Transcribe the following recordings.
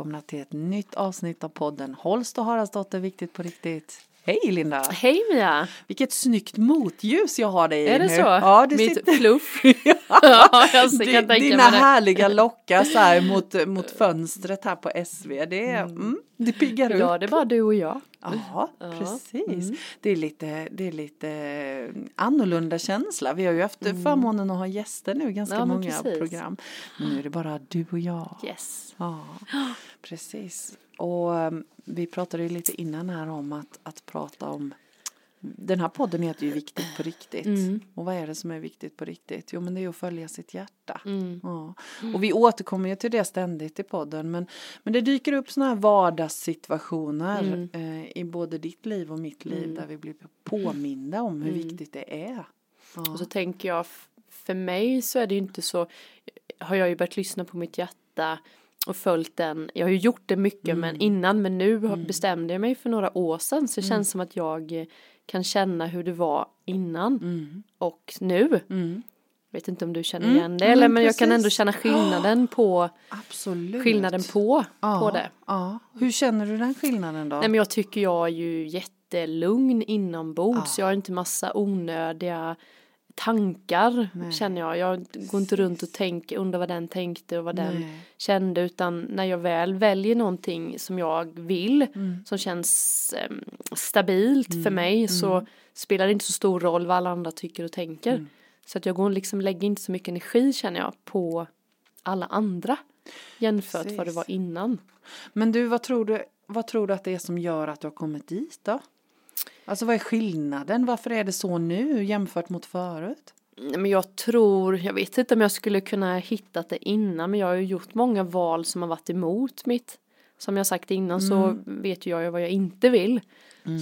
välkomna till ett nytt avsnitt av podden Holst och Haraldsdotter Viktigt på riktigt. Hej Linda! Hej Mia! Vilket snyggt motljus jag har dig i Är det nu. så? Ja, det Mitt sitter... fluff? ja, jag kan tänka Dina härliga lockar så här mot, mot fönstret här på SV. Det, är, mm, det piggar upp. Ja, det är bara du och jag. Ja, Ja. precis. Mm. Det är lite, det är lite annorlunda känsla. Vi har ju haft förmånen att ha gäster nu, ganska Ja, många precis. program. Men nu är det bara du och jag. Yes. Ja, precis. Och um, vi pratade ju lite innan här om att, att prata om den här podden heter ju Viktigt på riktigt. Mm. Och vad är det som är viktigt på riktigt? Jo men det är att följa sitt hjärta. Mm. Ja. Och vi återkommer ju till det ständigt i podden. Men, men det dyker upp sådana här vardagssituationer Mm. eh, i både ditt liv och mitt liv Mm. där vi blir påminda om hur Mm. viktigt det är. Ja. Och så tänker jag, för mig så är det ju inte så, har jag ju börjat lyssna på mitt hjärta och följt den. Jag har ju gjort det mycket Mm. men innan men nu Mm. bestämde jag mig för några år sedan så det Mm. känns som att jag eh, kan känna hur det var innan Mm. och nu. Mm. Vet inte om du känner Mm, igen det eller men men jag kan ändå känna skillnaden på Absolut. skillnaden på, ja, på det. Ja. Hur känner du den skillnaden då? Nej men jag tycker jag är ju jättelugn inombords. Ja. Jag har inte massa onödiga tankar Nej. känner jag. Jag går inte runt och tänker, undrar vad den tänkte och vad den Nej. kände utan när jag väl väljer någonting som jag vill Mm. som känns em, stabilt för Mm, mig så mm. spelar det inte så stor roll vad alla andra tycker och tänker. Mm. Så att jag går liksom, lägger inte så mycket energi känner jag på alla andra jämfört vad det var innan. Men du, vad tror du, vad tror du att det är som gör att du har kommit dit då? Alltså vad är skillnaden? Varför är det så nu jämfört mot förut? Men jag tror, jag vet inte om jag skulle kunna hittat det innan men jag har ju gjort många val som har varit emot mitt. Som jag sagt innan så Mm. vet ju jag ju vad jag inte vill.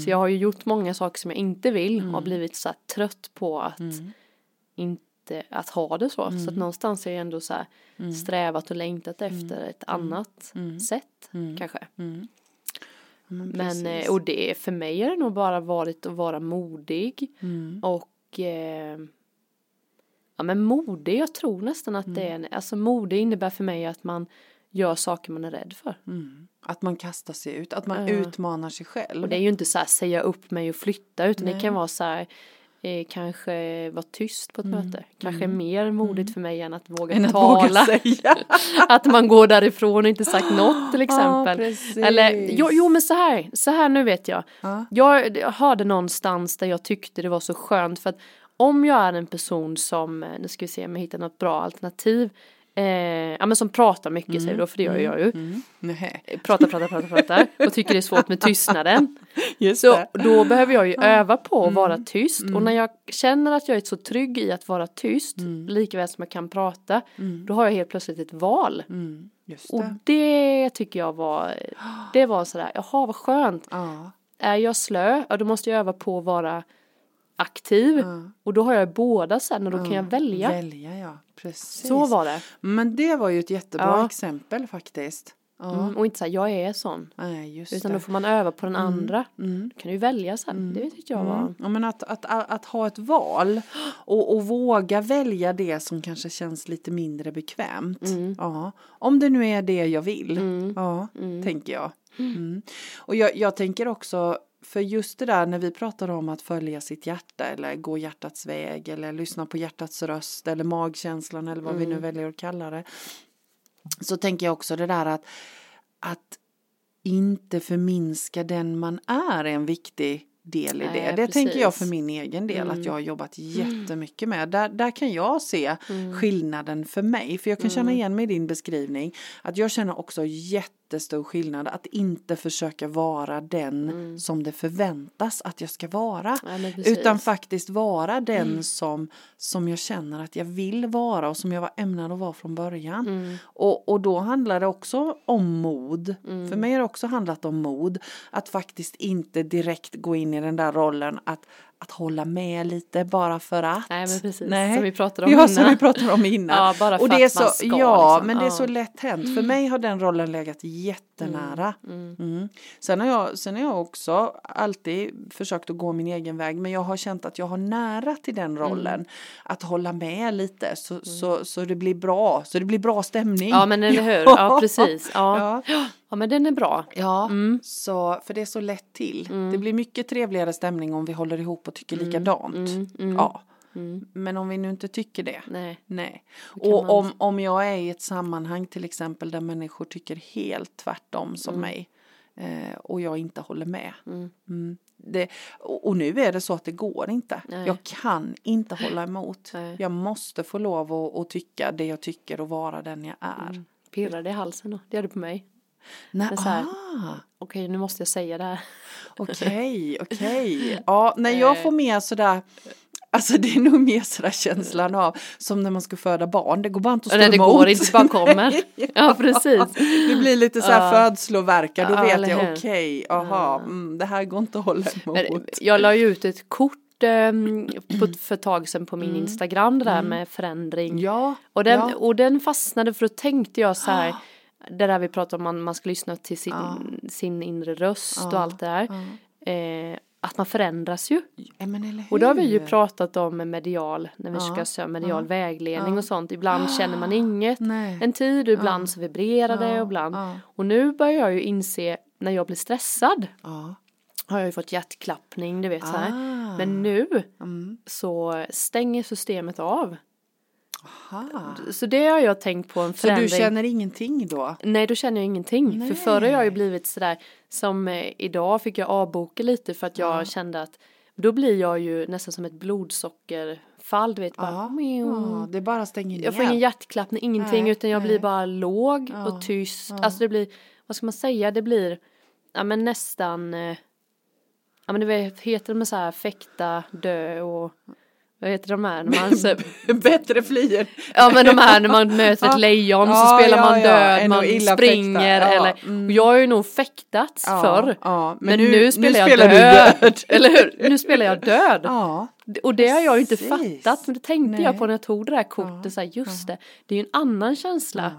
Så jag har ju gjort många saker som jag inte vill och har blivit så trött på att Mm. inte att ha det så. Så att Mm. någonstans är jag ändå så Mm. strävat och längtat efter Mm. ett annat Mm. sätt Mm. kanske. Mm. Men, eh, och det för mig har det nog bara varit att vara modig Mm. Och eh, ja men mode, jag tror nästan att det är, Mm. alltså mode innebär för mig att man gör saker man är rädd för. Mm. Att man kastar sig ut, att man Ja. utmanar sig själv. Och det är ju inte så här säga upp mig och flytta utan Nej. det kan vara så här eh, kanske vara tyst på ett Mm. möte. Kanske Mm. mer modigt för mig än att våga Än att tala. våga att man går därifrån och inte sagt något till exempel. precis. Eller jo, jo men så här, så här nu vet jag. Ja. Jag hörde någonstans där jag tyckte det var så skönt för att om jag är en person som, eh, nu ska vi se om jag hittar något bra alternativ, eh, ja men som pratar mycket säger vi då, för det gör jag ju. Mm. Nej. Pratar, pratar, pratar, pratar och tycker det är svårt med tystnaden. Just Så det. då behöver jag ju öva på att Mm. vara tyst Mm. och när jag känner att jag är så trygg i att vara tyst, Mm. likaväl som jag kan prata, Mm. då har jag helt plötsligt ett val. Mm. Just Och det. det tycker jag var, det var sådär, jaha vad skönt. Ja. Är jag slö, ja då måste jag öva på att vara aktiv. Ja. Och då har jag båda sen och då kan Ja. jag välja. Välja ja, precis. Så var det. Men det var ju ett jättebra Ja. exempel faktiskt. Ja. Mm, och inte såhär, jag är sån. Nej, just Utan det. då får man öva på den Mm. andra. Mm. Då kan du välja sen. Mm. Det tyckte jag var. Mm. Ja, men att, att, att, att ha ett val och, och våga välja det som kanske känns lite mindre bekvämt. Mm. Ja. Om det nu är det jag vill. Mm. Ja, Mm. tänker jag. Mm. Och jag, jag tänker också, för just det där när vi pratar om att följa sitt hjärta eller gå hjärtats väg eller lyssna på hjärtats röst eller magkänslan eller vad vi nu Mm. väljer att kalla det. Så tänker jag också det där att, att inte förminska den man är är en viktig del i Nej, det. Det tänker jag precis. för min egen del Mm. att jag har jobbat jättemycket med. Där, där kan jag se Mm. skillnaden för mig. För jag kan känna Mm. igen mig i din beskrivning. Att jag känner också jättestor skillnad att inte försöka vara den Mm. som det förväntas att jag ska vara. Precis. Utan faktiskt vara den Mm. som, som jag känner att jag vill vara och som jag var ämnad att vara från början. Mm. Och, och då handlar det också om mod. Mm. För mig har det också handlat om mod. Att faktiskt inte direkt gå in i den där rollen att, att hålla med lite bara för att. Nej men precis. Nej. Som vi pratade om Ja, innan. som vi pratade om innan. Ja, bara för och det är att så, man ska. ja, liksom. men det är Ja. så lätt hänt. För mig har den rollen legat jättenära. Mm. Sen, har jag, sen har jag också alltid försökt att gå min egen väg men jag har känt att jag har nära till den rollen. Att hålla med lite så, så, så det blir bra, så det blir bra stämning. Ja men eller hur, ja precis. Ja. Ja. Ja men den är bra. Ja, Mm. så, för det är så lätt till. Det blir mycket trevligare stämning om vi håller ihop och tycker likadant. Mm, mm, Ja, mm. men om vi nu inte tycker det. Nej. Nej. Och man- om, om jag är i ett sammanhang till exempel där människor tycker helt tvärtom som mig eh, och jag inte håller med. Mm. Mm. Det, och, och nu är det så att det går inte. Nej. Jag kan inte hålla emot. Nej. Jag måste få lov att, att tycka det jag tycker och vara den jag är. Pirrar det i halsen då? Det gör det på mig. Nej, ah, Okej nu måste jag säga det här. Okej, okej. Ja, när jag får mer sådär Alltså det är nog mer sådär känslan av som när man ska föda barn. Det går bara inte att stå Nej det emot. går inte, det bara kommer. Ja precis. Det blir lite så här Ja. födslovärkar. Då Ja, vet jag okej, aha, mm, det här går inte att hålla emot. Men jag la ju ut ett kort ehm, på, för ett tag sedan på min Instagram det där med förändring. Ja, Och den, ja. och den fastnade för då tänkte jag så här. Det där vi pratar om, man, man ska lyssna till sin, sin inre röst och allt det där. Eh, att man förändras ju. Ja? Och då har vi ju pratat om medial, när vi Ja, ska söka medial vägledning och sånt. Ibland känner man inget Nej. en tid och ibland så vibrerar det och ibland. ja. Och nu börjar jag ju inse när jag blir stressad Ja. har jag ju fått hjärtklappning, du vet så här. Ah. Men nu Mm. så stänger systemet av. Aha. Så det har jag tänkt på en Så förändring. du känner ingenting då? Nej, då känner jag ingenting. Nej. För förr har jag ju blivit sådär, som eh, idag fick jag avboka lite för att jag kände att då blir jag ju nästan som ett blodsockerfall, du vet bara. Ja, ja, det bara stänger ner. Jag får ingen hjärtklappning, ingenting, Nej, utan jag nej. blir bara låg Ja, och tyst. Alltså det blir, vad ska man säga, det blir, ja men nästan, eh, ja men det heter de så här fäkta, dö och, vad heter de här, när man, så, Bättre flyr. ja men de här när man möter ett Ja. lejon Ja, så spelar ja, man ja, död, än man springer. Ja, eller, mm. jag har ju nog fäktats Ja, förr. ja, Men, nu, spelar jag spelar död. död. Eller hur? Nu spelar jag död. Ja, Och det har jag ju inte fattat. Men det tänkte Nej. jag på när jag tog det där kortet. Så här, just det, det är ju en annan känsla.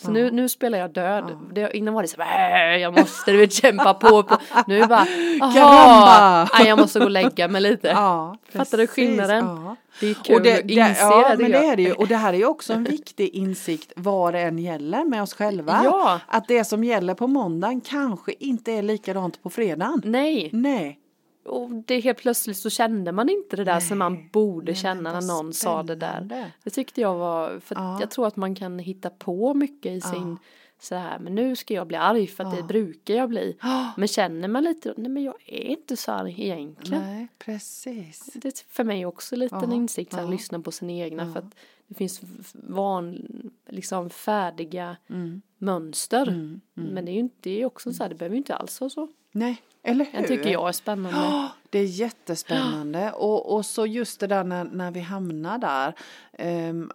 Så nu, nu spelar jag död. Det, innan var det så här, "Äh, jag måste du vet, kämpa på. på. Nu är det bara, jaha, nej, jag måste gå och lägga mig lite. ja Fattar du skillnaden? Ja. Det är kul Och det, att det, inse ja, det. men det är det ju. Och det här är ju också en viktig insikt vad det än gäller med oss själva. Ja. Att det som gäller på måndagen kanske inte är likadant på fredagen. Nej, Nej. Och det helt plötsligt så kände man inte det där som man borde Nej, känna när någon sa det där. spännande. Det tyckte jag var, för Ja. jag tror att man kan hitta på mycket i sin så här, men nu ska jag bli arg för att det brukar jag bli. Ja. Men känner man lite, nej men jag är inte så arg egentligen. Nej, precis. Det är för mig också lite en Ja, insikt, att ja. lyssna på sina egna för att det finns van, liksom färdiga Mm. mönster. Men det är ju inte, det är också så här, det behöver ju inte alls vara så. Nej, eller hur? Jag tycker jag är spännande. Ja, det är jättespännande. Och, och så just det där när, när vi hamnar där ehm,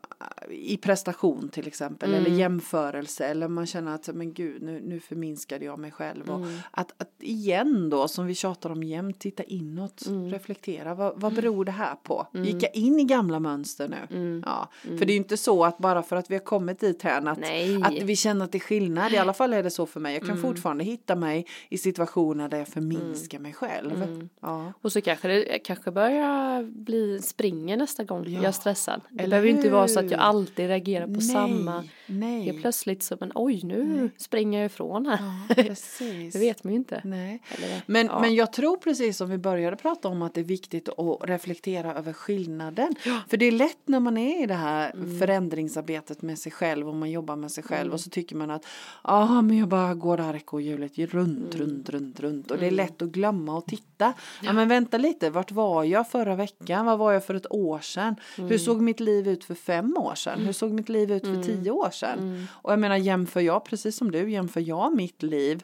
i prestation till exempel Mm. eller jämförelse eller man känner att men gud nu, nu förminskade jag mig själv. Och Mm. att, att igen då som vi tjatar om jämt titta inåt, Mm. reflektera vad, vad beror det här på? Gick jag in i gamla mönster nu? Ja, för det är ju inte så att bara för att vi har kommit dit här att, Nej. Mm. att vi känner att det är skillnad, i alla fall är det så för mig. Jag kan fortfarande hitta mig i situationer där jag förminskar mig själv. Mm. Ja. Och så kanske det kanske börjar bli springer nästa gång jag är stressad. Det eller behöver ju inte vara så att jag alltid reagerar på Nej, samma. nej. Helt plötsligt så, men oj nu springer jag ifrån här. Ja. Det vet man ju inte. Nej. Eller, Men, ja. men jag tror precis som vi började prata om att det är viktigt att reflektera över skillnaden. För det är lätt när man är i det här Mm. förändringsarbetet med sig själv och man jobbar med sig själv och så tycker man att ah, men jag bara går det här ekorrhjulet runt, Mm. runt, runt, runt och det är lätt att glömma och titta. Ja. Men vänta lite, vart var jag förra veckan? Vad var jag för ett år sedan? Mm. Hur såg mitt liv ut för fem år sedan? Hur såg mitt liv ut för tio år sedan? Mm. Och jag menar jämför jag, precis som du, jämför jag mitt liv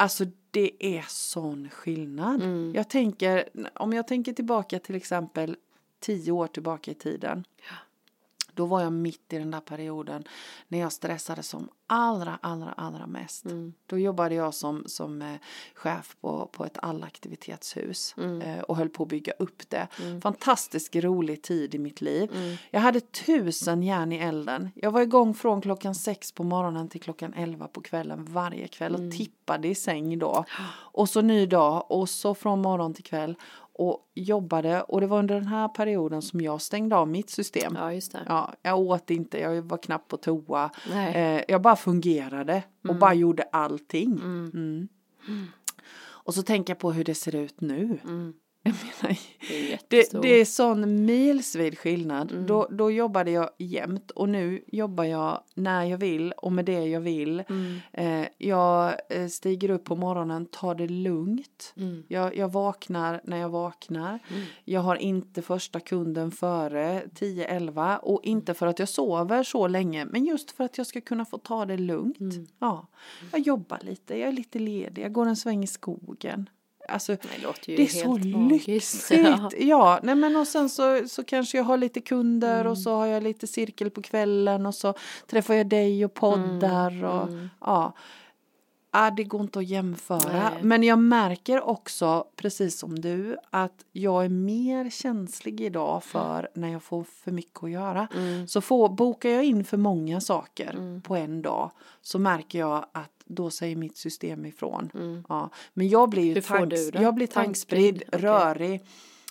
Alltså det är sån skillnad. Mm. Jag tänker, om jag tänker tillbaka till exempel tio år tillbaka i tiden. Då var jag mitt i den där perioden när jag stressade som allra, allra, allra mest. Mm. Då jobbade jag som, som eh, chef på, på ett allaktivitetshus Mm. eh, och höll på att bygga upp det. Fantastiskt rolig tid i mitt liv. Mm. Jag hade tusen järn i elden. Jag var igång från klockan sex på morgonen till klockan elva på kvällen varje kväll Mm. och tippade i säng då. Och så ny dag och så från morgon till kväll och jobbade och det var under den här perioden som jag stängde av mitt system. Ja, just det. Ja, jag åt inte, jag var knappt på toa. Eh, jag bara fungerade och bara gjorde allting. Mm. Mm. Och så tänker jag på hur det ser ut nu. Mm. Jag menar, Det är det, det är sån milsvid skillnad. Mm. Då, då jobbade jag jämt och nu jobbar jag när jag vill och med det jag vill. Mm. Eh, jag eh, stiger upp på morgonen, tar det lugnt. Mm. Jag, jag vaknar när jag vaknar. Jag har inte första kunden före 10-11 och inte för att jag sover så länge men just för att jag ska kunna få ta det lugnt. Mm. Ja, jag jobbar lite, jag är lite ledig, jag går en sväng i skogen. Alltså, Det det är så lyxigt. Ja. Ja, nej men och sen så, så kanske jag har lite kunder Mm. och så har jag lite cirkel på kvällen och så träffar jag dig och poddar Mm, och ja. Ja, det går inte att jämföra. Nej. Men jag märker också, precis som du, att jag är mer känslig idag för när jag får för mycket att göra. Mm. Så får, bokar jag in för många saker på en dag så märker jag att då säger mitt system ifrån. Ja. Men jag blir ju tanks, jag blir tankspridd? Okej. rörig.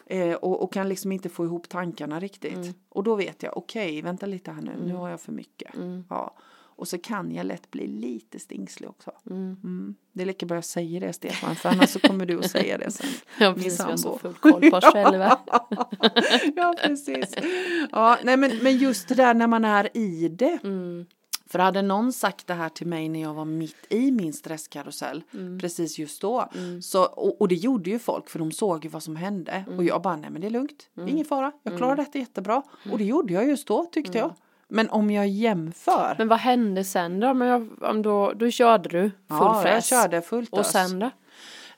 Eh, och, och kan liksom inte få ihop tankarna riktigt. Mm. Och då vet jag, okej, vänta lite här nu, nu har jag för mycket. Mm. Ja. Och så kan jag lätt bli lite stingslig också. Mm. Mm. Det är lika bra jag säger det Stefan, för annars så kommer du att säga det sen. Ja, precis. Vi har så full koll på oss själva. ja, precis. Ja, nej, men, men just det där när man är i det. Mm. För hade någon sagt det här till mig när jag var mitt i min stresskarusell, Mm. precis just då, så, och, och det gjorde ju folk för de såg ju vad som hände. Mm. Och jag bara, nej men det är lugnt, ingen fara, jag klarar detta jättebra. Och det gjorde jag just då tyckte jag. Men om jag jämför, Mm. Men vad hände sen då? Men jag, om då, då körde du full ja, jag fräs. körde fullt Och sen då?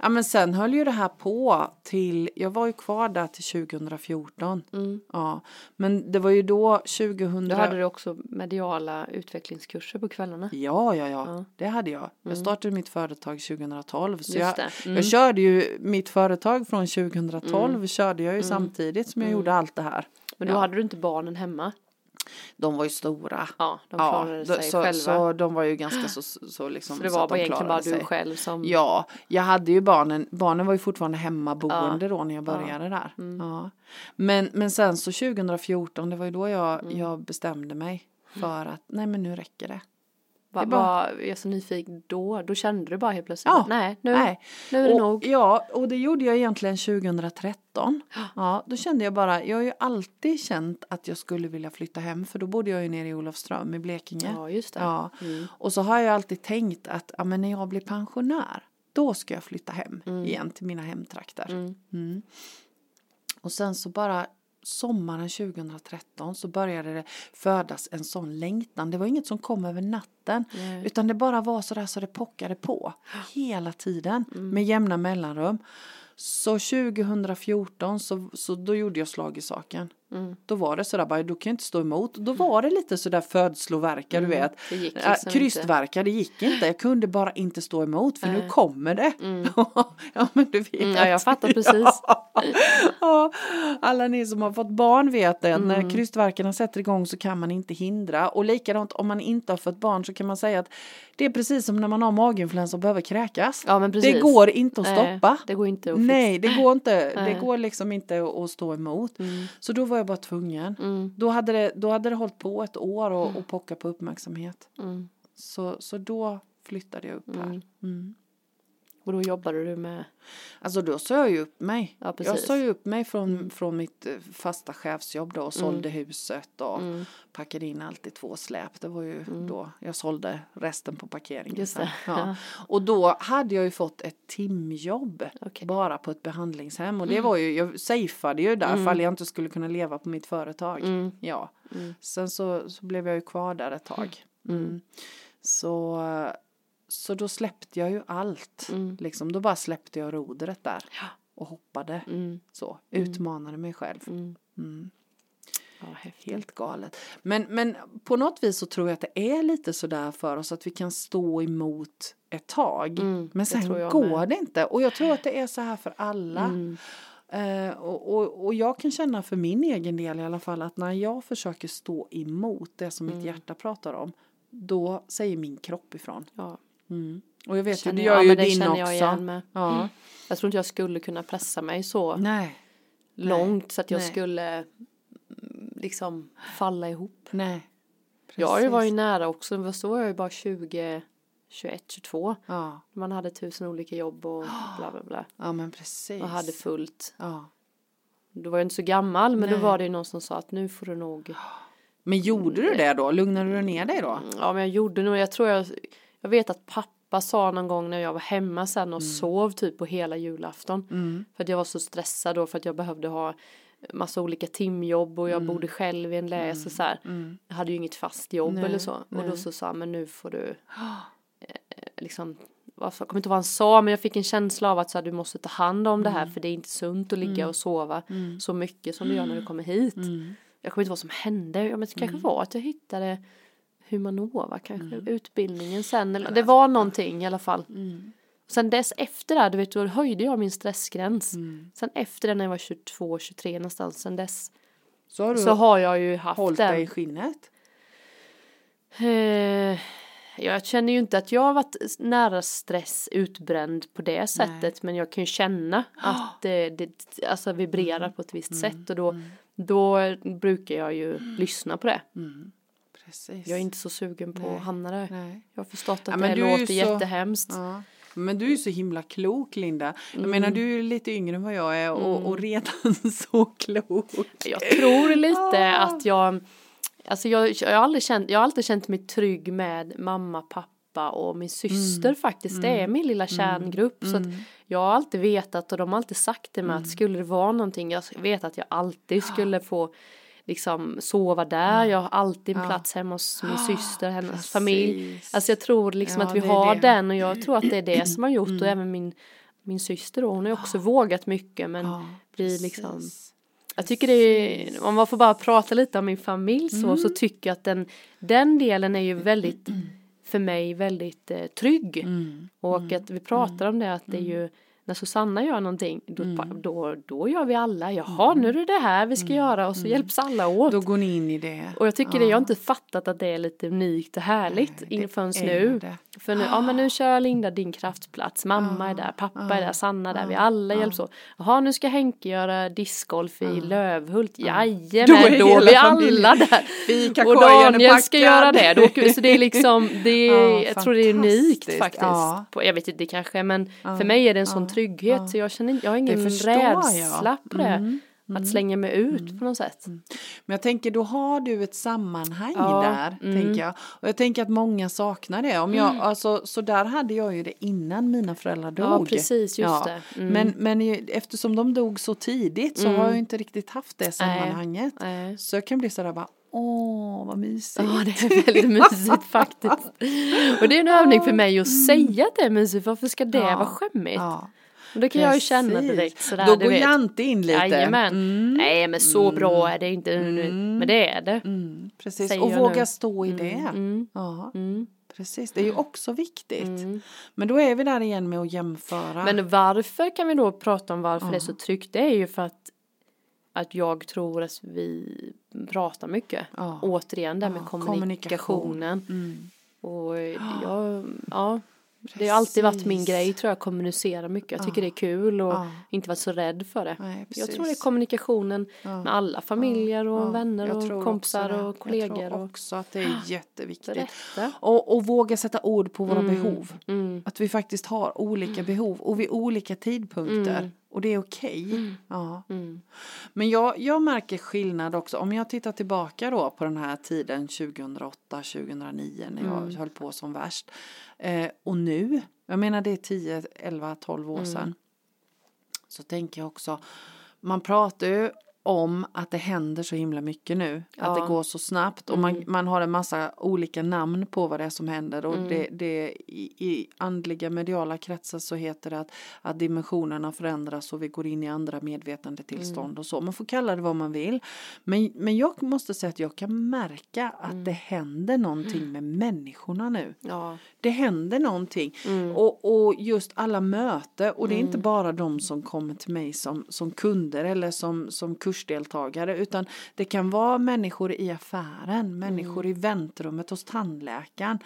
Ja men sen höll ju det här på till, jag var ju kvar där till 2014. Ja, men det var ju då 2000. Då hade du också mediala utvecklingskurser på kvällarna. Ja, ja, ja, det hade jag. Jag startade mitt företag 2012. Så jag. Mm. jag körde ju mitt företag från 2012 körde jag ju samtidigt som jag gjorde allt det här. Men då Ja. hade du inte barnen hemma. De var ju stora. Ja, de Ja, klarade då- sig så, själva. så de var ju ganska så, så liksom. så det så var att bara de egentligen bara du sig. själv som... Ja, jag hade ju barnen, barnen var ju fortfarande hemmaboende då när jag Ja. började där. Mm. Ja. Men, men sen så 2014, det var ju då jag, Mm. jag bestämde mig för att nej men nu räcker det. Va, det är bara- var, jag är så nyfiken då. Då kände du bara helt plötsligt. Ja, Nej, nu, Nej. nu är det och, nog. Ja, och det gjorde jag egentligen 2013. Ja, då kände jag bara, jag har ju alltid känt att jag skulle vilja flytta hem för då bodde jag ju nere i Olofström i Blekinge. Ja, just det. Ja. Mm. Och så har jag alltid tänkt att ja, men när jag blir pensionär då ska jag flytta hem igen till mina hemtrakter. Mm. Mm. Och sen så bara sommaren 2013 så började det födas en sån längtan. Det var inget som kom över natten Nej. utan det bara var sådär så det pockade på hela tiden med jämna mellanrum. Så 2014 så, så då gjorde jag slag i saken. Mm. Då var det sådär bara, då kan jag inte stå emot. Då var det lite sådär födslovärkar, du vet. Det gick Ja, liksom krystvärkar, det gick inte. Jag kunde bara inte stå emot för nu Nej. kommer det. Mm. ja men du vet. Mm, ja, jag fattar precis. Ja, alla ni som har fått barn vet det, att när Mm. krystvärkarna sätter igång så kan man inte hindra. Och likadant om man inte har fått barn så kan man säga att det är precis som när man har maginfluensa och behöver kräkas. Ja, men precis. Det går inte att Nej, stoppa. det går inte att fixa. Nej, det går inte. Det Nej. går liksom inte att stå emot. Mm. Så då var jag bara tvungen. Mm. Då hade det, då hade det hållit på ett år och, och pocka på uppmärksamhet. Mm. Så, så då flyttade jag upp här. Mm. Mm. Och då jobbade du med... Alltså då sa jag ju upp mig. Ja, jag sa ju upp mig från, från mitt eh, fasta chefsjobb då och sålde huset och Mm. packade in allt i två släp. Det var ju då jag sålde resten på parkeringen. Just det. Ja. Och då hade jag ju fått ett timjobb Okej. bara på ett behandlingshem och det var ju, jag safeade ju där fall jag inte skulle kunna leva på mitt företag. Mm. Ja. Mm. Sen så, så blev jag ju kvar där ett tag. Mm. Så, så då släppte jag ju allt. Mm. Liksom, då bara släppte jag rodret där Ja. och hoppade. Mm. Så, utmanade mig själv. Mm. Mm. Ja. Helt galet. Men, men på något vis så tror jag att det är lite sådär för oss att vi kan stå emot ett tag. Mm, men sen går med. det inte. Och jag tror att det är så här för alla. Mm. Eh, och, och, och jag kan känna för min egen del i alla fall att när jag försöker stå emot det som Mm. mitt hjärta pratar om. Då säger min kropp ifrån. Ja, Mm. Och jag vet ju, känner det jag- gör ja, ju din känner också. jag igen med. Ja. Jag tror inte jag skulle kunna pressa mig så Nej, långt så att jag Nej. skulle mm, liksom falla ihop. nej. Jag var ju Precis. nära också, men så var jag ju bara 20, 21, 22. Ja, Man hade tusen olika jobb och bla bla bla. ja men precis. Och hade fullt. ja. Då var jag inte så gammal men Nej. då var det ju någon som sa att nu får du nog. Men gjorde du det då? Lugnade du ner dig då? Ja men jag gjorde nog, jag tror jag, jag vet att pappa sa någon gång när jag var hemma sen och sov typ på hela julafton. Mm. För att jag var så stressad då för att jag behövde ha massa olika timjobb och jag bodde själv i en läs och så här. Mm. Jag hade ju inget fast jobb Nej, eller så. Och nej. då så sa han, men nu får du eh, liksom jag kommer inte ihåg vad han sa men jag fick en känsla av att så här, du måste ta hand om det här Mm. för det är inte sunt att ligga och sova så mycket som du gör när du kommer hit. Mm. Jag kommer inte ihåg vad som hände, men det kanske var att jag hittade Humanova kanske, Mm. utbildningen sen, eller det var någonting i alla fall. Mm. Sen dess efter det, du vet, då höjde jag min stressgräns. Mm. Sen efter det när jag var 22, 23 någonstans, sen dess Så har du så har jag ju haft hållit dig i skinnet? Eh, jag känner ju inte att jag har varit nära stress utbränd på det sättet men jag kan ju känna att det, det alltså vibrerar Mm. på ett visst sätt och då, då brukar jag ju lyssna på det. Mm. Precis. Jag är inte så sugen på Nej. att hamna där. Nej. Jag har förstått Ja, att men det låter så- jättehemskt. Ja. Men du är så himla klok Linda. Jag Mm. menar du är lite yngre än vad jag är och, och redan så klok. Jag tror lite Ah. att jag, alltså jag, jag, har aldrig känt, jag har alltid känt mig trygg med mamma, pappa och min syster Mm. faktiskt. Det är min lilla kärngrupp. Så att jag har alltid vetat och de har alltid sagt till mig Mm. att skulle det vara någonting, jag vet att jag alltid skulle få liksom sova där. Jag har alltid en plats hemma hos min syster, hennes Precis. familj. Alltså jag tror liksom att vi har det. Mm. den och jag tror att det är det som har gjort och även min, min syster då, hon har ju också vågat mycket men blir liksom precis. jag tycker det är, om man får bara prata lite om min familj så, Mm. så tycker jag att den, den delen är ju väldigt, för mig väldigt eh, trygg. Mm. Och att vi pratar om det att det är ju, när Susanna gör någonting, då, Mm. då, då gör vi alla, jaha nu är det det här vi ska göra och så hjälps alla åt. Då går ni in i det. Och jag tycker det, jag har inte fattat att det är lite unikt och härligt Nej, förrän är nu. det. För nu, ja men nu kör Linda din kraftplats, mamma är där, pappa är där, Sanna där, vi alla hjälps åt. Jaha nu ska Henke göra discgolf i Lövhult, är jajamän, då är vi alla där. Fikakorgen Och är Daniel ska göra det, då åker vi, så det är liksom, det är, Ja, jag tror det är unikt faktiskt. Ja. På, jag vet inte, det kanske är, men för mig är det en sån trygghet så jag känner, jag har ingen jag. rädsla på det. Mm, Att slänga mig ut på något sätt. Men jag tänker då har du ett sammanhang Ja, där. mm. Tänker jag. Och jag tänker att många saknar det. Om jag, alltså, så där hade jag ju det innan mina föräldrar dog. Ja, precis, just det. Mm. Men, men eftersom de dog så tidigt så har jag inte riktigt haft det sammanhanget. Nej. Så jag kan bli sådär bara, åh vad mysigt. Ja, det är väldigt mysigt faktiskt. Och det är en övning för mig att säga att det är mysigt. Varför ska det Ja. vara skämmigt? Ja, Och det kan jag ju känna precis. direkt sådär. Då du går. Jante in lite. Jajamän. Mm. Nej, men så bra är det inte. Men det är det. Mm, precis, Säger och våga nu. stå i det. Mm. Ja, Mm. precis. Det är ju också viktigt. Mm. Men då är vi där igen med att jämföra. Men varför kan vi då prata om varför det är så tryggt? Det är ju för att, att jag tror att vi pratar mycket. Ja. Återigen det här med Ja, kommunikationen. Mm. Och jag, ja, det har alltid varit min Precis. grej tror jag, kommunicera mycket. Jag tycker det är kul och Ja. inte vara så rädd för det. Nej, jag tror det är precis. kommunikationen Ja. med alla familjer och Ja, vänner och kompisar och kollegor. Jag tror och också att det är jätteviktigt. berätta. Och, och våga sätta ord på våra behov. Mm. Att vi faktiskt har olika behov och vid olika tidpunkter. Mm. Och det är okej. Ja. Mm. Men jag, jag märker skillnad också. Om jag tittar tillbaka då på den här tiden 2008, 2009 när jag Mm. höll på som värst. Eh, och nu, jag menar det är 10, 11, 12 år Mm. sedan. Så tänker jag också, man pratar ju om att det händer så himla mycket nu. Att Ja. det går så snabbt och man, man har en massa olika namn på vad det är som händer. Och det, det, i, I andliga mediala kretsar så heter det att, att dimensionerna förändras och vi går in i andra medvetandetillstånd och så. Man får kalla det vad man vill. Men, men jag måste säga att jag kan märka att det händer någonting med människorna nu. Ja. Det händer någonting. Och, och just alla möten. Och det är inte bara de som kommer till mig som, som kunder eller som, som kursdeltagare. Utan det kan vara människor i affären, människor i väntrummet hos tandläkaren.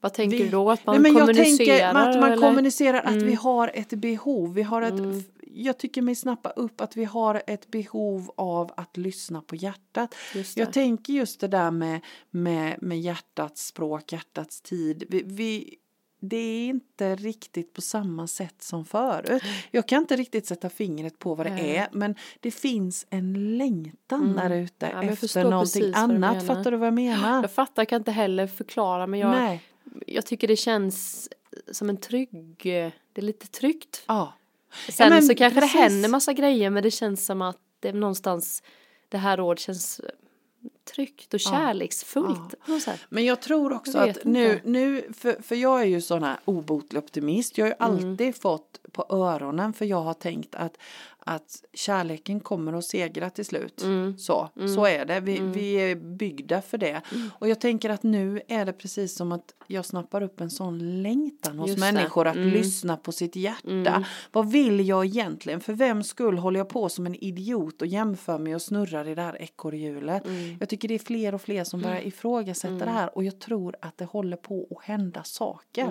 Vad tänker Vi- du då? Att man Nej, men jag tänker att man eller? Mm. kommunicerar att vi har ett behov. Vi har ett, Jag tycker mig snappa upp att vi har ett behov av att lyssna på hjärtat. Jag tänker just det där med, med, med hjärtats språk, hjärtats tid. Vi, vi, det är inte riktigt på samma sätt som förut. Jag kan inte riktigt sätta fingret på vad det Nej. är men det finns en längtan där ute Ja, jag efter någonting annat. Fattar du vad jag menar? Jag fattar, kan inte heller förklara men jag, Nej. jag tycker det känns som en trygg, det är lite tryggt. Ja. Sen men så kanske precis. det händer massa grejer men det känns som att det är någonstans det här året känns tryggt och kärleksfullt. Ja. sätt. Men jag tror också Jag att nu, inte. nu för, för jag är ju sån här obotlig optimist. Jag har ju Mm. alltid fått på öronen för jag har tänkt att, att kärleken kommer att segra till slut. Mm. Så, så är det. Vi, vi är byggda för det. Mm. Och jag tänker att nu är det precis som att jag snappar upp en sån längtan hos Just människor att Mm. lyssna på sitt hjärta. Vad vill jag egentligen? För vem skull håller jag på som en idiot och jämför mig och snurrar i det här ekorrhjulet? Mm. Jag tycker det är fler och fler som börjar ifrågasätta det här och jag tror att det håller på att hända saker.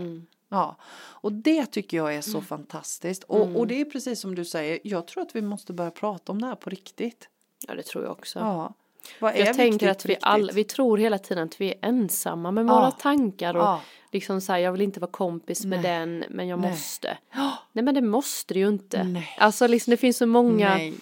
Mm. Ja, och det tycker jag är så fantastiskt. Och, och det är precis som du säger, jag tror att vi måste börja prata om det här på riktigt. Ja det tror jag också. Ja. Vad är jag tänker att vi alla, vi tror hela tiden att vi är ensamma med Ja. våra tankar och Ja. liksom så här, jag vill inte vara kompis med Nej. den men jag Nej. måste. Nej men det måste det ju inte. Nej. Alltså liksom det finns så många, Nej.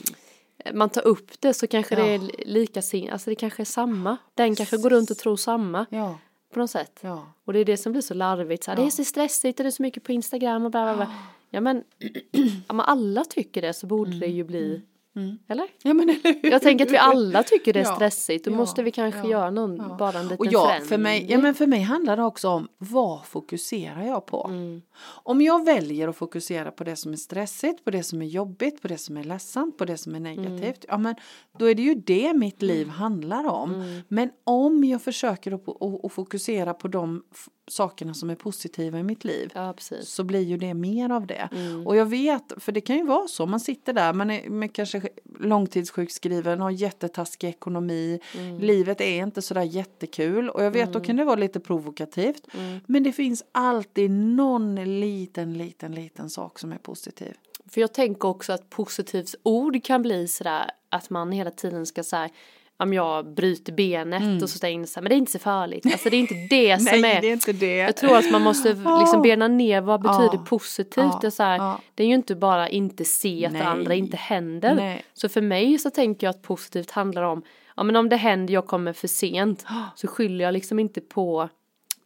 man tar upp det så kanske det Ja. är li- lika sin, alltså det kanske är samma. Den kanske går runt och tror samma Ja, på något sätt. ja. Och det är det som blir så larvigt. Så här, Ja. Det är så stressigt och det är så mycket på Instagram och bla bla bla. Ja men, ja, men alla tycker det så borde det ju bli, Mm. eller? Ja men eller hur? Jag tänker att vi alla tycker det är Ja, stressigt. Då ja, måste vi kanske ja, göra någon, bara en liten Och ja, förändring. för mig, ja, men för mig handlar det också om vad fokuserar jag på? Mm. Om jag väljer att fokusera på det som är stressigt, på det som är jobbigt, på det som är ledsamt, på det som är negativt, ja men då är det ju det mitt liv handlar om. Men om jag försöker att, att, att fokusera på de sakerna som är positiva i mitt liv Ja så blir ju det mer av det. Mm. Och jag vet, för det kan ju vara så, man sitter där, man är med kanske långtidssjukskriven, har jättetaskig ekonomi, Mm. livet är inte sådär jättekul och jag vet då kan det vara lite provokativt. Mm. Men det finns alltid någon liten, liten, liten sak som är positiv. För jag tänker också att positivt ord kan bli sådär att man hela tiden ska säga om jag bryter benet och så stänger in så här, men det är inte så farligt. Alltså det är inte det som är. är inte det. Jag tror att man måste liksom bena ner vad betyder Ja. positivt. Det, är så här, Ja. det är ju inte bara inte se att Nej. det andra inte händer. Nej. Så för mig så tänker jag att positivt handlar om, ja men om det händer jag kommer för sent så skyller jag liksom inte på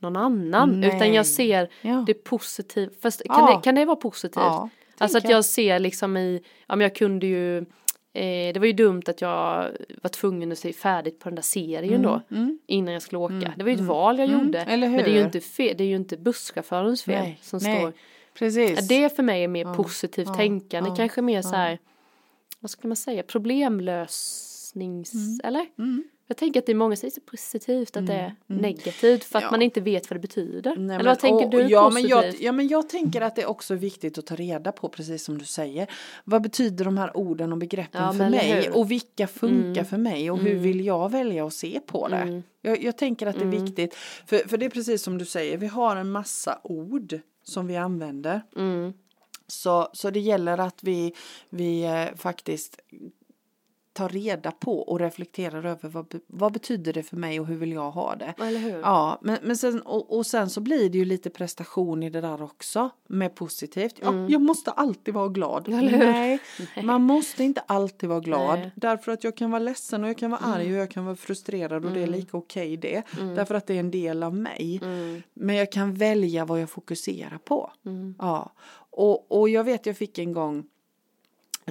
någon annan Nej. utan jag ser Ja. det positiva. Kan, det, kan det vara positivt? Alltså att jag ser liksom i, ja men jag kunde ju Eh, det var ju dumt att jag var tvungen att se färdigt på den där serien då innan jag skulle åka. det var ju ett val jag gjorde. Mm. eller Men det är ju inte fel, det är ju inte busschaufförens fel Nej, som nej. står. Precis. Ja, det för mig är mer positivt ja, tänkande, ja, kanske mer så här, vad ska man säga, problemlösnings, eller? Mm. Jag tänker att det är många som säger positivt att det är negativt för att Ja. man inte vet vad det betyder. Nej, eller men- vad tänker och- du ja, positivt? Men jag, ja men jag tänker att det är också viktigt att ta reda på precis som du säger. Vad betyder de här orden och begreppen Ja, för mig? hur? Mm. Och vilka funkar för mig? Och hur vill jag välja att se på det? Jag, jag tänker att det är Mm. viktigt. För, för det är precis som du säger, vi har en massa ord som vi använder. Mm. Så, så det gäller att vi, vi eh, faktiskt tar reda på och reflekterar över vad, vad betyder det för mig och hur vill jag ha det. Eller hur? Ja, men, men sen, och, och sen så blir det ju lite prestation i det där också med positivt. Ja, jag måste alltid vara glad. Mm. Eller hur? Nej, man måste inte alltid vara glad. Nej. Mm. Därför att jag kan vara ledsen och jag kan vara arg och jag kan vara frustrerad och det är lika okej det. Därför att det är en del av mig. Mm. Men jag kan välja vad jag fokuserar på. Mm. Ja, och, och jag vet jag fick en gång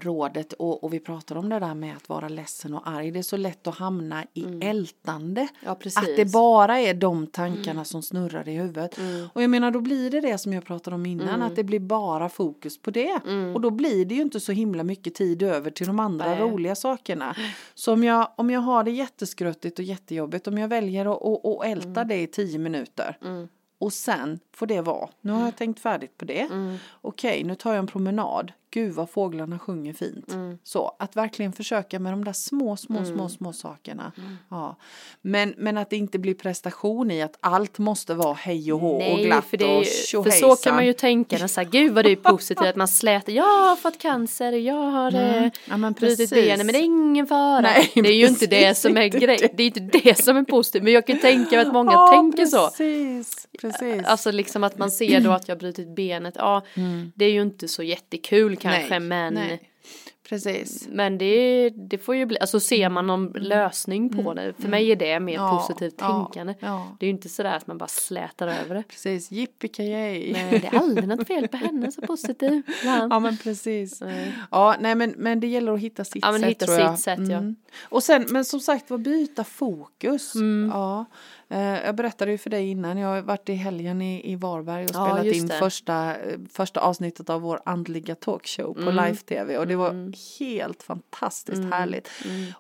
rådet och, och vi pratar om det där med att vara ledsen och arg. Det är så lätt att hamna i ältande. Ja. Att det bara är de tankarna som snurrar i huvudet. Och jag menar då blir det det som jag pratade om innan. Att det blir bara fokus på det. Och då blir det ju inte så himla mycket tid över till de andra Nej. roliga sakerna. Så om jag, om jag har det jätteskruttigt och jättejobbigt. Om jag väljer att, att, att älta det i tio minuter. Och sen får det vara. Nu har jag tänkt färdigt på det. Okej, nu tar jag en promenad. Gud vad fåglarna sjunger fint. Så att verkligen försöka med de där små, små, små, små sakerna. Ja. Men, men att det inte blir prestation i att allt måste vara hej och hå och Nej, glatt för, det är och ju, för så kan man ju tänka, när så här, gud vad det är positivt att man slätar, jag har fått cancer, jag har mm. Ja, men brutit precis. benen, men det är ingen fara. Nej, det är ju inte det precis, som är inte grej, det. är inte det som är positivt, men jag kan tänka mig att många ja, tänker så. precis, Precis. Alltså liksom att man ser då att jag har brutit benet, ja det är ju inte så jättekul kanske Mm. Nej, men nej. Precis. Men det, det får ju bli, alltså ser man någon lösning på det, för mig är det mer Mm. Ja, positivt ja, tänkande. ja. Det är ju inte sådär att man bara slätar över det. Precis, yippee Nej, det är aldrig något fel på henne, så positiv. Ja. Ja men precis. Nej. Ja nej men, men det gäller att hitta sitt Ja, men sätt hitta tror jag. sitt sätt, ja. Och sen men som sagt var byta fokus. Mm. Ja. Eh, Jag berättade ju för dig innan, jag har varit i helgen i, i Varberg och Ja, spelat just in det. första, eh, första avsnittet av vår andliga talkshow på Mm. live-tv och det var helt fantastiskt härligt.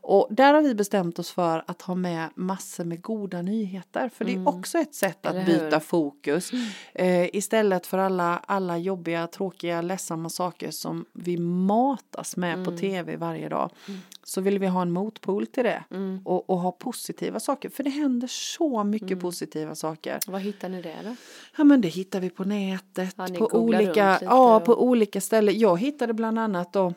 Och där har vi bestämt oss för att ha med massor med goda nyheter för det är också ett sätt Mm. Att? Mm. byta fokus. Eh, istället för alla, alla jobbiga, tråkiga, ledsamma saker som vi matas med Mm. på tv varje dag. Så vill vi ha en motpol till det Mm. och, och ha positiva saker. För det händer så mycket Mm. positiva saker. Vad hittar ni det då? Ja men det hittar vi på nätet. Ja, på olika, ja, och- på olika ställen. Jag hittade bland annat då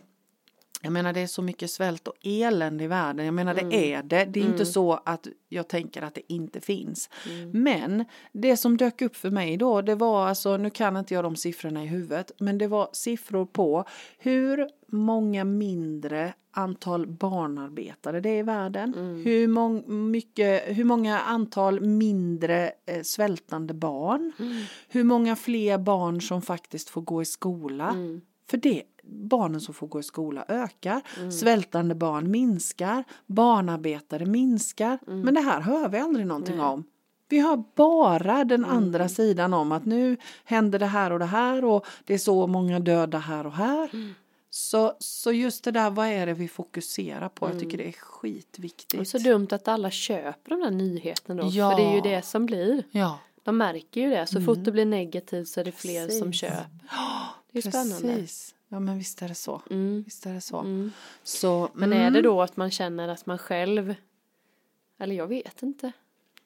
jag menar det är så mycket svält och elände i världen. Jag menar Mm. det är det. Det är inte så att jag tänker att det inte finns. Mm. Men det som dök upp för mig då det var alltså, nu kan inte jag de siffrorna i huvudet. Men det var siffror på hur många mindre antal barnarbetare det är i världen. Mm. Hur, mång, mycket, hur många antal mindre eh, svältande barn. Mm. Hur många fler barn som faktiskt får gå i skola. Mm. För det, barnen som får gå i skola ökar. Svältande barn minskar. Barnarbetare minskar. Men det här hör vi aldrig någonting Nej. om. Vi hör bara den andra sidan om att nu händer det här och det här och det är så många döda här och här. Så, så just det där, vad är det vi fokuserar på? Jag tycker det är Det skitviktigt. är så dumt att alla köper de där nyheterna då, Ja. för det är ju det som blir. Ja, De märker ju det, så fort det blir negativt så är det fler som Precis. köper. Det är spännande. precis. Ja men visst är det så. Mm. Visst är det så. Mm. så Men mm. är det då att man känner att man själv, eller jag vet inte.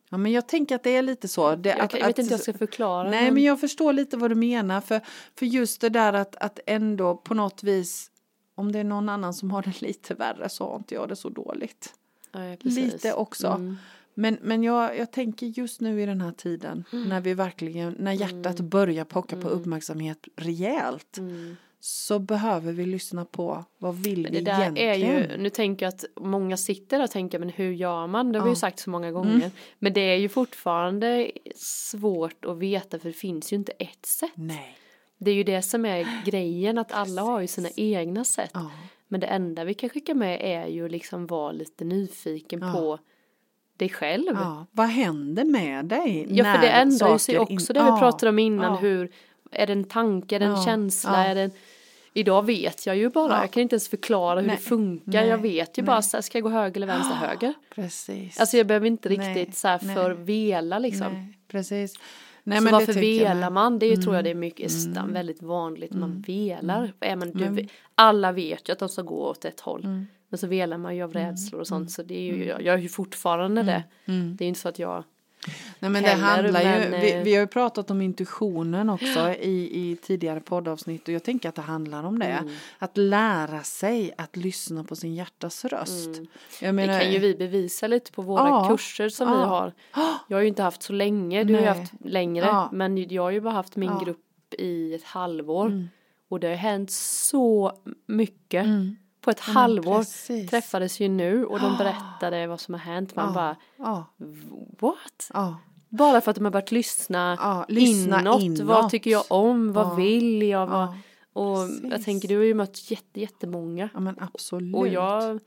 Ja men jag tänker att det är lite så. Det, Jag, att, jag vet att, inte hur jag ska förklara. Nej men jag förstår lite vad du menar för, för just det där att, att ändå på något vis om det är någon annan som har det lite värre så har inte jag det så dåligt. Precis. Lite också. Mm. Men, men jag, jag tänker just nu i den här tiden när vi verkligen, när hjärtat börjar pocka på uppmärksamhet rejält Mm. Så behöver vi lyssna på vad vill Men vi det där egentligen? är ju, nu tänker jag att många sitter och tänker men hur gör man? Det har vi ju Ja. sagt så många gånger. Men det är ju fortfarande svårt att veta för det finns ju inte ett sätt. Nej. Det är ju det som är grejen att alla har ju sina egna sätt. Ja. Men det enda vi kan skicka med är ju liksom vara lite nyfiken Ja. på dig själv. Ja, Ja. Vad händer med dig? för när det ändrar ju sig saker in- också det Ja. vi pratade om innan. Ja. Hur, är det en tanke, är det en Ja. känsla, Ja. är det en... Idag vet jag ju bara, Ja. jag kan inte ens förklara hur Nej. det funkar. Nej. Jag vet ju bara, Nej. så här, ska jag gå höger eller vänster, höger? Precis. Alltså jag behöver inte riktigt så här Nej. för vela liksom. Nej, precis. Nej, så men varför. Mm. velar man? Det är ju, tror jag det är mycket stam, väldigt vanligt. Man velar. Är man, du, Men- alla vet ju att de ska gå åt ett håll. Mm. Men så velar man ju av rädslor och sånt. Så det är ju, jag gör ju fortfarande det. Mm. Det är inte så att jag Nej men det heller, handlar ju, men, vi, eh, vi har ju pratat om intuitionen också i, i tidigare poddavsnitt och jag tänker att det handlar om det. Mm. Att lära sig att lyssna på sin hjärtas röst. Jag menar, Mm. Det kan ju vi bevisa lite på våra Ja, kurser som ja. vi har. Jag har ju inte haft så länge, du har ju Nej. haft längre. Ja. Men jag har ju bara haft min grupp i ett halvår. Mm. Och det har hänt så mycket. Mm. På ett men halvår precis. träffades ju nu och de berättade vad som har hänt. Man Ja. bara, Ja, what? Bara för att de har börjat lyssna, ja, lyssna inåt. inåt. Vad tycker jag om? Vad Ja. vill jag? Vad... Ja. Och Precis. jag tänker du har ju mött jätte, jättemånga. Ja men absolut. Och jag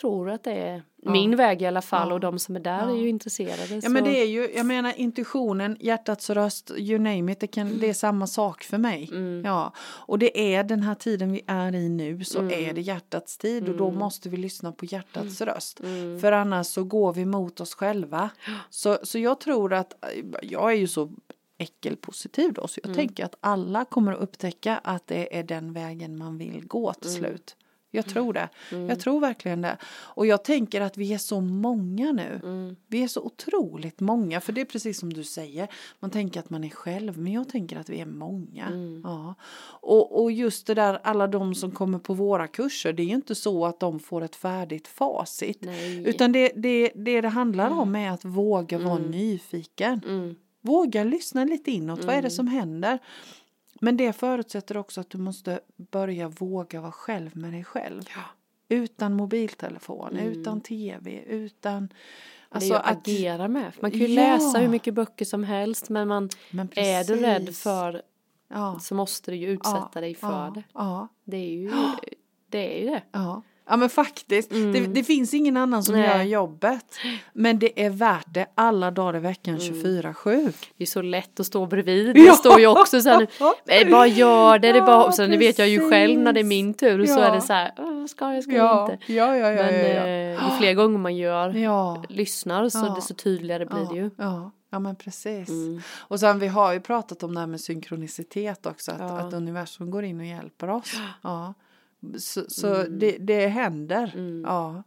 tror att det är Ja. min väg i alla fall Ja. och de som är där Ja. är ju intresserade. Ja men så- det är ju, jag menar intuitionen, hjärtats röst, you name it, det, kan, det är samma sak för mig. Mm. Ja, och det är den här tiden vi är i nu så Mm. är det hjärtats tid och då måste vi lyssna på hjärtats röst. Mm. För annars så går vi mot oss själva. Så, så jag tror att, jag är ju så äckelpositiv då så jag Mm. tänker att alla kommer att upptäcka att det är den vägen man vill gå till Mm. slut. Jag tror det. Jag tror verkligen det. Och jag tänker att vi är så många nu. Mm. Vi är så otroligt många, för det är precis som du säger. Man tänker att man är själv, men jag tänker att vi är många. Mm. Ja. Och, och just det där, alla de som kommer på våra kurser, det är ju inte så att de får ett färdigt facit. Nej. Utan det, det, det det handlar om är att våga vara nyfiken. Mm. Våga lyssna lite inåt, vad är det som händer? Men det förutsätter också att du måste börja våga vara själv med dig själv. Ja. Utan mobiltelefon, utan tv, utan... Alltså det är ju att agera med. Man kan ju Ja. läsa hur mycket böcker som helst men man Men är du rädd för Ja. så måste du ju utsätta dig för det. Ja, Det är ju det. Är ju det. Ja. Ja men faktiskt, det, det finns ingen annan som Mm. Nej. gör jobbet. Men det är värt det alla dagar i veckan Mm. 24-7. Det är så lätt att stå bredvid. Ja. Det står ju också så här, nej, bara gör det, det Ja, bara, så nu vet jag ju själv när det är min tur och så Ja. är det så här, "Åh, ska jag, ska jag Ja, inte. ja, ja, ja. Men ja, ja. eh, ju fler gånger man gör, ja. lyssnar så Ja. desto tydligare blir det ju. Ja, ja men precis. Mm. Och sen vi har ju pratat om det här med synkronicitet också. Att, Ja. att universum går in och hjälper oss. Ja. Så, så det, det händer. Mm. Ja,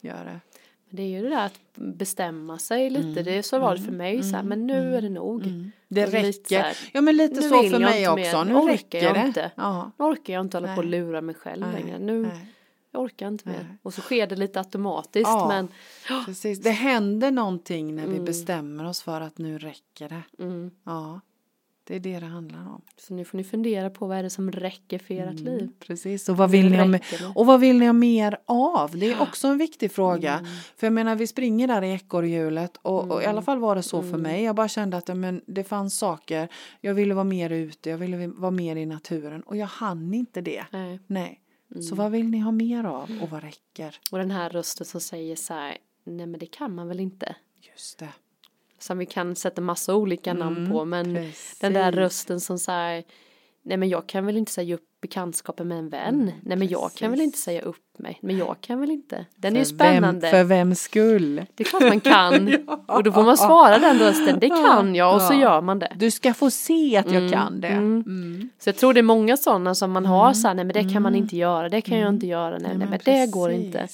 gör det. Men Det är ju det där att bestämma sig lite, det är så var det för mig så här, men nu är det nog. Det Och lite så räcker. här, ja men lite så för mig också. Nu Orkar räcker jag det. inte. Ja. Nu orkar jag inte hålla på och Nej. lura mig själv Nej, längre. Nu nej. jag orkar inte mer. Nej. Och så sker det lite automatiskt Ja. men Precis. Det händer någonting när vi bestämmer oss för att nu räcker det. mm, Ja, det är det det handlar om. så nu får ni fundera på vad är det som räcker för ert Mm. liv. Precis, och vad vill ni ha med? Och vad vill ni ha mer av? Det är också en viktig fråga. För jag menar vi springer där i ekorrhjulet och, och i alla fall var det så för mig. Jag bara kände att ja, men, det fanns saker. Jag ville vara mer ute, jag ville vara mer i naturen och jag hann inte det. Nej. Nej. Så vad vill ni ha mer av och vad räcker? Och den här rösten som säger så här, nej men det kan man väl inte. Just det. Som vi kan sätta massa olika namn på men Mm, precis. den där rösten som säger Nej men jag kan väl inte säga upp bekantskapen med en vän. nej men jag kan väl precis. inte säga upp mig. Men jag kan väl inte. Den är ju För spännande. Vem, för vems skull? Det är klart man kan. Och då får man svara den rösten. Det kan jag och så Ja. gör man det. Du ska få se att jag kan det. mm. Mm. Så jag tror det är många sådana som man har så här, nej men det kan man inte göra, det kan jag inte göra, nej, nej men det går precis, inte.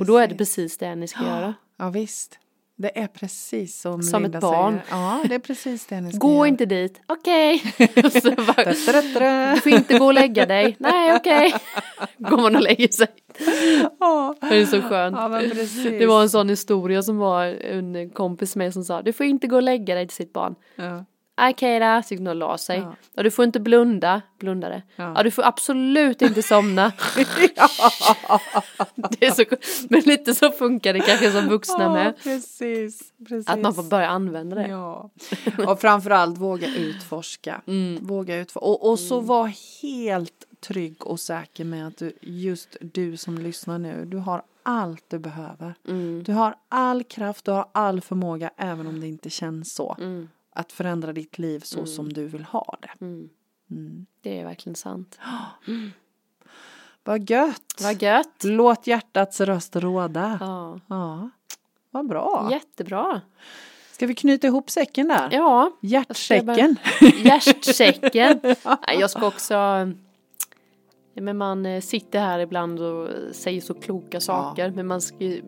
Och då är det precis. precis det ni ska göra. Ja visst. Det är precis som, Som Linda ett barn. säger. Ja, det är precis det ni ska Gå göra. inte dit, okej. Bara, Da-da-da-da. Du får inte gå och lägga dig, nej okej. Går man och lägger sig. Ja. Det är så skönt. Ja. Det var en sån historia som var en kompis med som sa, du får inte gå och lägga dig till sitt barn. Ja. Okej då, så gick hon och la sig. Ja. Ja. du får inte blunda, blundade. Ja. Ja. du får absolut inte somna. det är så, men lite så funkar det kanske som vuxna Ja, med. precis, precis. Att man får börja använda det. Ja. Och framförallt våga utforska. Mm. Våga utforska. Och, och så var helt trygg och säker med att du, just du som lyssnar nu, du har allt du behöver. Mm. Du har all kraft, du har all förmåga, även om det inte känns så. Mm. Att förändra ditt liv så som du vill ha det. Mm. Mm. Det är verkligen sant. Vad gött! Vad gött. Låt hjärtats röst råda. Ja. Ja. Vad bra. Jättebra. Ska vi knyta ihop säcken där? Ja, Hjärtsäcken. hjärtsäcken. Nej, Jag ska också men man eh, sitter här ibland och säger så kloka saker men man ska Men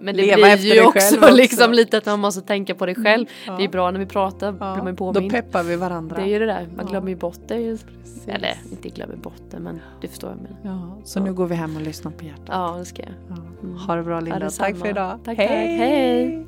det Leva blir ju också, också. liksom lite att man måste tänka på det själv. Ja. Det är bra när vi pratar, blir man Då peppar vi varandra. Det är ju det där, man Ja. glömmer ju bort det. Precis. Eller inte glömmer bort det men du förstår vad jag menar. Ja, så nu går vi hem och lyssnar på hjärtat. Ja det ska jag. Ja. Ha det bra Linda. Ja, tack för idag. Tack, tack. Hej.